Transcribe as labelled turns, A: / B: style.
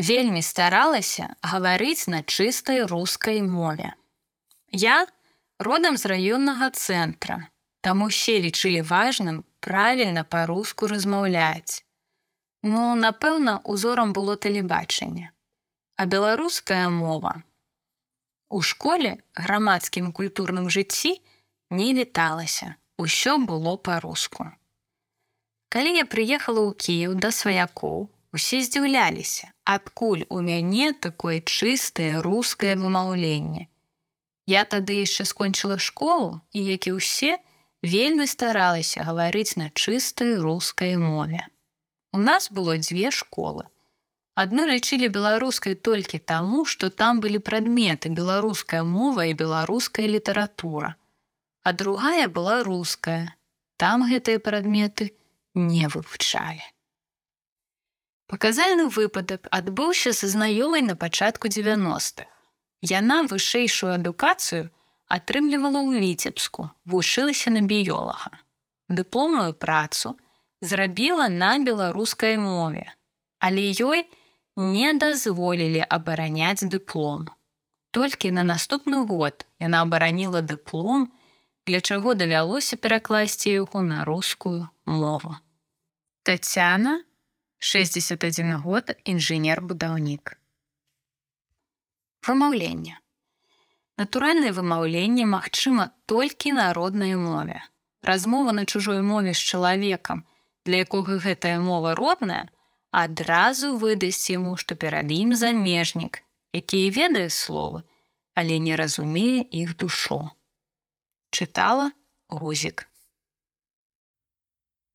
A: вельмі старалася гаварыць на чыстай рускай мове. Я родам з раённага цэнтра, там усе лічылі важным правільна па-руску размаўляць. Ну, напэўна, узорам было тэлебачанне. А беларуская мова. У школе грамадскім культурным жыцці не віталася, усё было па-руску. Калі я прыехала ў Кіев да сваякоў, усе здзіўляліся, адкуль у мяне такое чыстае рускае вымаўленне. Я тады яшчэ скончыла школу і, як і ўсе, вельмі старалася гаварыць на чыстай рускай мове. У нас было дзве школы. Адно лічылі беларускай толькі таму, што там былі прадметы беларуская мова і беларуская літаратура. А другая была руская. Там гэтыя прадметы не вывучалі. Паказальны выпадак адбыўся са знаёмай на пачатку 90-х. Яна вышэйшую адукацыю атрымлівала ў віцебску, вучылася на біёлага. Дыпломную працу зрабіла на беларускай мове, але ёй не дазволілі абараняць дыплом. Толькі на наступны год яна абараніла дыплом, для чаго давялося перакласці яго на рускую мову. Тацяна 61 год інжынер-будаўнік. Вымаўленне. Натуральнае вымаўленне магчыма толькі на роднай мове. Размова на чужой мове з чалавекам, для якога гэтая мова родная, адразу выдасць яму, што перад ім замежнік, які ведае словы, але не разумее іх душу. Чытала гузік.